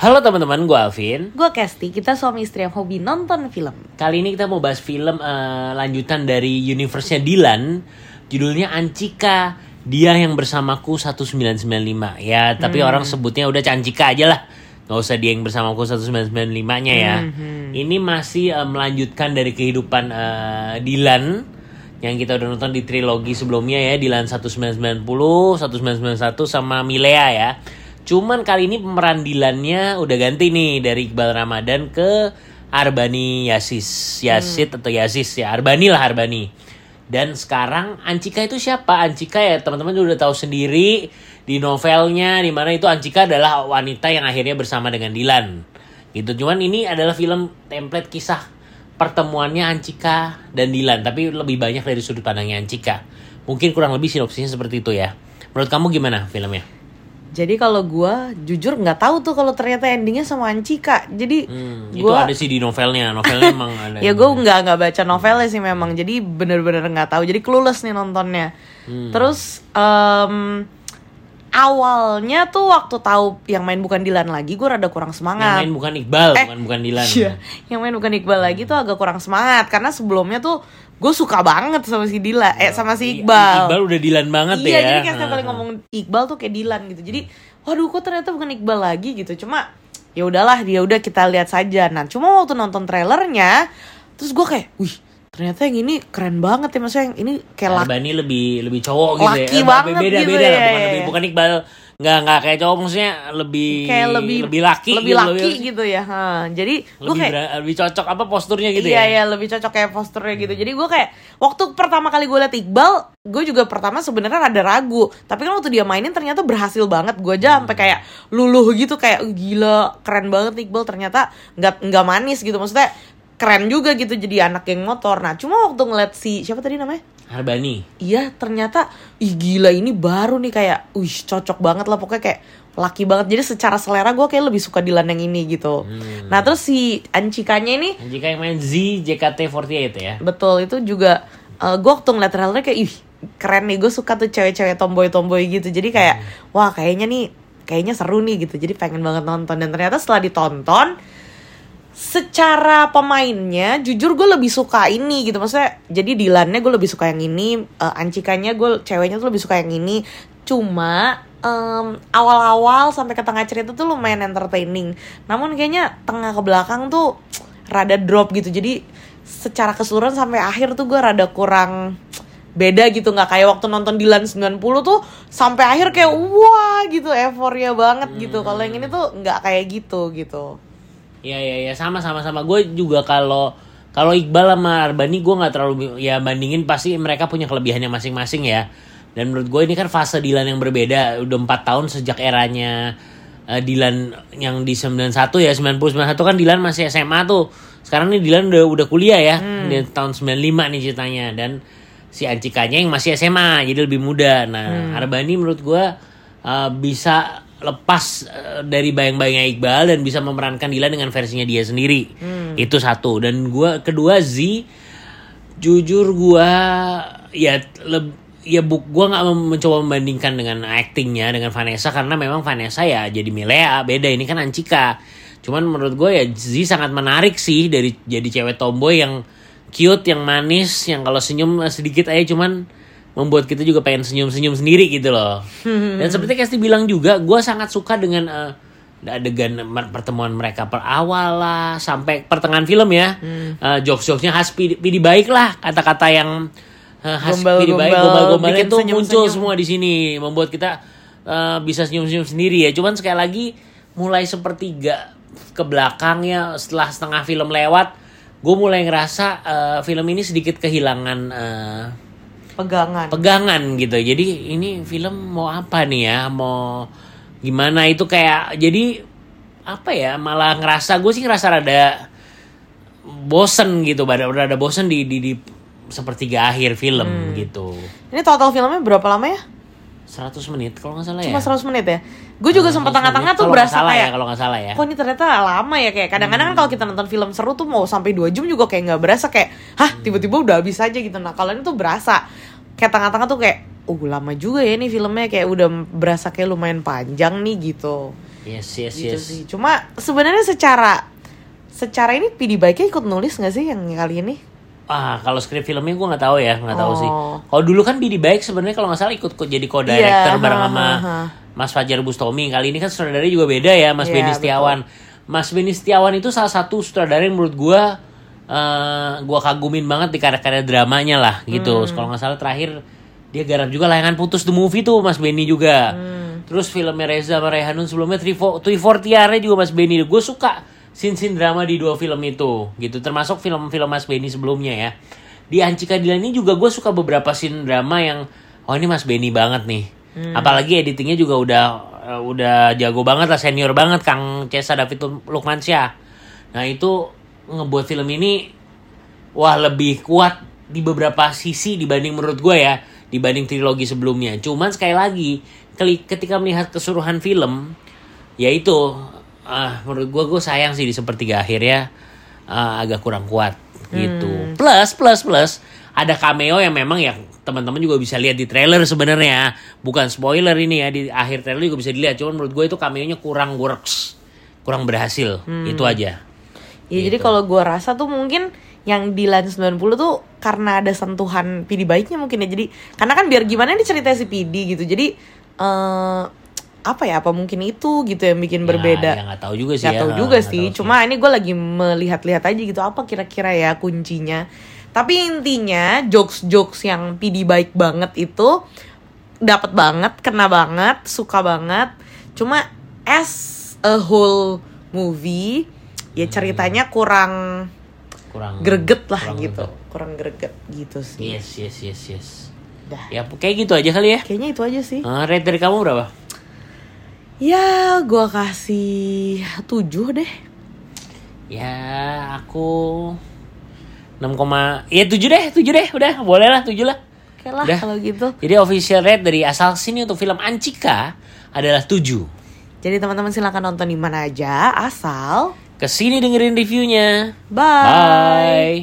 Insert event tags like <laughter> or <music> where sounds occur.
Halo teman-teman, gue Alvin. Gue Kesti, kita suami istri yang hobi nonton film. Kali ini kita mau bahas film eh, lanjutan dari universe-nya Dilan. Judulnya Ancika. Dia yang bersamaku 1995. Ya, tapi orang sebutnya udah Cancika aja lah. Gak usah dia yang bersamaku 1995-nya ya. Ini masih eh, melanjutkan dari kehidupan eh, Dilan yang kita udah nonton di trilogi sebelumnya ya Dilan 1990, 1991 sama Milea ya. Cuman kali ini pemeran Dilannya udah ganti nih dari Iqbal Ramadan ke Arbani Yasis. Yasid atau Yasis ya. Arbani lah Arbani. Dan sekarang Ancika itu siapa? Ancika ya teman-teman udah tahu sendiri di novelnya di mana itu Ancika adalah wanita yang akhirnya bersama dengan Dilan. Gitu. Cuman ini adalah film template kisah pertemuannya Ancika dan Dilan, tapi lebih banyak dari sudut pandangnya Ancika. Mungkin kurang lebih sinopsisnya seperti itu ya. Menurut kamu gimana filmnya? Jadi kalau gue jujur nggak tahu tuh kalau ternyata endingnya sama Ancika. Jadi Hmm, itu gue ada sih di novelnya. Novelnya <laughs> emang ada. ya gue nggak nggak baca novelnya sih memang. Jadi bener-bener nggak tahu. Jadi clueless nih nontonnya. Hmm. Terus em, awalnya tuh waktu tahu yang main bukan Dilan lagi, gue rada kurang yang semangat. main bukan Iqbal, Eh, bukan bukan Dilan. Iya, yang main bukan Iqbal lagi tuh agak kurang semangat karena sebelumnya tuh gue suka banget sama si Dila, eh sama si Iqbal. Iqbal udah Dilan banget iya, ya. jadi kayak setiap kali ngomong Iqbal tuh kayak Dilan gitu. Jadi, waduh kok ternyata bukan Iqbal lagi gitu. Cuma ya udahlah, dia udah kita lihat saja. Nah, cuma waktu nonton trailernya, terus gue kayak, wih ternyata yang ini keren banget ya maksudnya yang ini kayak laki Arbani lebih lebih cowok gitu Laki ya. Banget beda gitu beda ya, lah, bukan ya, lebih ya. bukan Iqbal. Nggak nggak kayak cowok maksudnya lebih kayak lebih lebih laki lebih gitu, laki gitu ya. Ha. Jadi gue lebih, kayak lebih cocok apa posturnya gitu iya ya. iya lebih cocok kayak posternya gitu. Jadi gue kayak waktu pertama kali gue liat Iqbal gue juga pertama sebenarnya ada ragu. Tapi kan waktu dia mainin ternyata berhasil banget. Gue aja sampai kayak luluh gitu kayak "Uh, gila keren banget Iqbal. Ternyata nggak nggak manis gitu. Maksudnya keren juga gitu jadi anak geng motor. Nah cuma waktu ngeliat si siapa tadi namanya Arbani. iya ternyata ih gila ini baru nih kayak wih cocok banget lah pokoknya kayak laki banget. Jadi secara selera gue kayak lebih suka Dilan yang ini gitu. Nah terus si Ancikanya ini Jika yang main Z JKT48 ya. Betul itu juga uh, gue waktu ngeliat trailernya kayak ih keren nih gue suka tuh cewek-cewek tomboy-tomboy gitu. Jadi kayak wah kayaknya nih kayaknya seru nih gitu. Jadi pengen banget nonton. Dan ternyata setelah ditonton secara pemainnya jujur gue lebih suka ini gitu. Maksudnya jadi Dilannya gue lebih suka yang ini uh, Ancikanya gue ceweknya tuh lebih suka yang ini. Cuma em, awal-awal sampai ke tengah cerita tuh lumayan entertaining. Namun kayaknya tengah ke belakang tuh rada drop gitu. Jadi secara keseluruhan sampai akhir tuh gue rada kurang beda gitu. Nggak kayak waktu nonton Dilan 90 tuh sampai akhir kayak wah gitu euforia banget gitu. Kalau yang ini tuh nggak kayak gitu gitu Iya iya iya. Sama sama sama. Gue juga kalau kalau Iqbal sama Arbani gue nggak terlalu ya bandingin pasti mereka punya kelebihannya masing-masing ya. Dan menurut gue ini kan fase Dilan yang berbeda. Udah empat tahun sejak eranya eh, Dilan yang di 91 ya 90 91 kan Dilan masih SMA tuh. Sekarang nih Dilan udah udah kuliah ya. Di tahun 95 nih ceritanya. Dan si Ancikanya yang masih SMA jadi lebih muda. Nah Arbani menurut gue eh, bisa lepas eh, dari bayang-bayangnya Iqbal dan bisa memerankan Dilan dengan versinya dia sendiri. Itu satu. Dan gua kedua Z jujur gua ya leb- ya buk gua nggak mencoba membandingkan dengan aktingnya dengan Vanessa karena memang Vanessa ya jadi Milea beda ini kan Ancika. Cuman menurut gue ya Z sangat menarik sih dari jadi cewek tomboy yang cute, yang manis, yang kalau senyum sedikit aja cuman membuat kita juga pengen senyum-senyum sendiri gitu loh. Dan seperti Kesti bilang juga, gue sangat suka dengan eh, adegan pertemuan mereka per awal lah sampai pertengahan film ya. Eh, jokes-jokesnya khas Pidi, Pidi baik lah, kata-kata yang eh, khas Gombal- Pidi baik, gombal, gombal-gombalnya bikin itu senyum-senyum. muncul semua di sini, membuat kita eh, bisa senyum-senyum sendiri ya. Cuman sekali lagi mulai sepertiga ke belakangnya setelah setengah film lewat, gue mulai ngerasa eh, film ini sedikit kehilangan eh, pegangan pegangan gitu. Jadi ini film mau apa nih ya? Mau gimana itu kayak jadi apa ya? Malah ngerasa gue sih ngerasa rada bosen gitu, rada rada bosen di di, di sepertiga akhir film gitu. ini total filmnya berapa lama ya 100 menit kalau nggak salah cuma ya. 100 menit ya gue juga sempat 100 tengah-tengah tuh berasa salah kayak ya kalau nggak salah ya. kok ini ternyata lama ya kayak kadang-kadang kan kalau kita nonton film seru tuh mau sampai dua jam juga kayak nggak berasa kayak hah tiba-tiba udah habis aja gitu nah kalau ini tuh berasa kayak tengah-tengah tuh kayak oh lama juga ya nih filmnya kayak udah berasa kayak lumayan panjang nih gitu Yes, yes, gitu yes. sih. Cuma sebenarnya secara secara ini PD Baiknya ikut nulis nggak sih yang kali ini? Ah, kalau skrip filmnya gue nggak tahu ya, nggak tahu sih. Oh. Kalau dulu kan Bidi Baik sebenarnya kalau nggak salah ikut jadi co-director Iya, bareng ha, sama ha, ha. Mas Fajar Bustomi. Kali ini kan sutradaranya juga beda ya, Mas Iya, Beni Setiawan. Mas Beni Setiawan itu salah satu sutradara yang menurut gue eh gue kagumin banget di karya-karya dramanya lah gitu. Hmm. Kalau nggak salah terakhir dia garap juga layangan putus the movie tuh Mas Beni juga. Hmm. Terus filmnya Reza sama Rehanun sebelumnya Tui Fortiare juga Mas Beni. Gue suka scene-scene drama di dua film itu gitu. Termasuk film-film Mas Beni sebelumnya ya. Di Anci Kadila ini juga gue suka beberapa scene drama yang oh ini Mas Beni banget nih. Apalagi editingnya juga udah eh, udah jago banget lah senior banget Kang Cesa David Lukmansyah. Nah itu ngebuat film ini wah lebih kuat di beberapa sisi dibanding menurut gue ya dibanding trilogi sebelumnya. Cuman sekali lagi ketika melihat keseluruhan film yaitu ah menurut gue gue sayang sih di sepertiga akhirnya ah, agak kurang kuat gitu. Plus plus plus ada cameo yang memang yang teman-teman juga bisa lihat di trailer sebenarnya. Bukan spoiler ini ya di akhir trailer juga bisa dilihat. Cuman menurut gue itu cameo-nya kurang works kurang berhasil. Itu aja. Ya jadi kalau gue rasa tuh mungkin yang di Line 90 tuh karena ada sentuhan PD baiknya mungkin ya. Jadi karena kan biar gimana diceritain si PD gitu. Jadi eh apa ya apa mungkin itu gitu yang bikin berbeda. ya nggak tahu juga sih Gak ya tahu juga Nggak sih. tahu Cuma ini gue lagi melihat-lihat aja gitu apa kira-kira ya kuncinya. Tapi intinya jokes-jokes yang PD baik banget itu dapat banget, kena banget, suka banget. Cuma as a whole movie ya ceritanya kurang kurang greget lah kurang gitu. greget. Kurang greget gitu sih. yes yes yes yes Dah. ya kayak gitu aja kali ya Kayaknya itu aja sih. Eh, rate dari kamu berapa Ya, gua kasih 7 deh. ya aku 6, koma- ya 7 deh 7 deh udah boleh lah 7 lah Oke lah Udah. kalau gitu. jadi official rate dari asal sini untuk film Ancika adalah 7 Jadi teman-teman silahkan nonton di mana aja, asal ke sini dengerin reviewnya bye. bye